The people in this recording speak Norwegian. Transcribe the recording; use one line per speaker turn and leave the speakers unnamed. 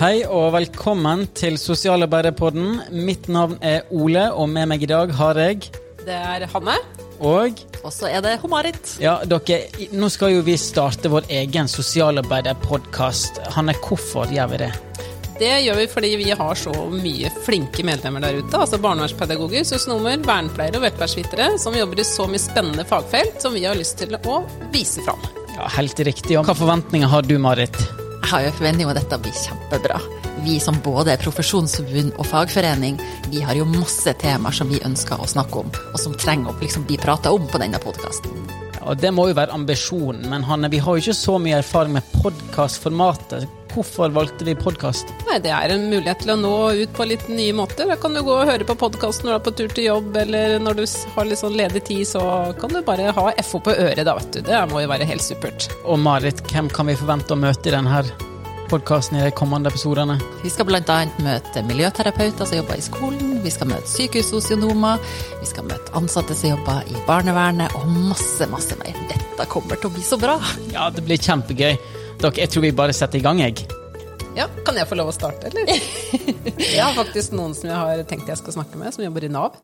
Hei og velkommen til Sosialarbeiderpodden. Mitt navn er Ole, og med meg i dag har jeg
Det er Hanne.
Og
Og så er det Humarit.
ja, dere, nå skal jo vi starte vår egen sosialarbeiderpodkast. Hanne, hvorfor gjør vi det?
Det gjør vi fordi vi har så mye flinke medlemmer der ute. Altså barnevernspedagoger, sosionomer, vernepleiere og velferdsvitere som jobber i så mye spennende fagfelt som vi har lyst til å vise fram.
Ja, Helt riktig. Og hva forventninger har du, Marit?
Har jo en forventning om at dette blir kjempebra. Vi som både er profesjonsforbund og fagforening, vi har jo masse temaer som vi ønsker å snakke om, og som trenger å liksom bli prata om på denne podkasten.
Ja, og Det må jo være ambisjonen, men Hanne, vi har jo ikke så mye erfaring med podkastformatet. Hvorfor valgte vi podkast?
Det er en mulighet til å nå ut på litt nye måter. Da kan du gå og høre på podkasten når du er på tur til jobb, eller når du har litt sånn ledig tid, så kan du bare ha FO på øret, da, vet du. Det må jo være helt supert.
Og Marit, hvem kan vi forvente å møte i denne podkasten i de kommende episodene?
Vi skal bl.a. møte miljøterapeuter som jobber i skolen, vi skal møte sykehussosionomer, vi skal møte ansatte som jobber i barnevernet, og masse, masse mer. Dette kommer til å bli så bra!
Ja, det blir kjempegøy. Dere, jeg tror vi bare setter i gang, jeg.
Ja, Kan jeg få lov å starte, eller? Jeg har faktisk noen som jeg har tenkt jeg skal snakke med, som jobber i Nav.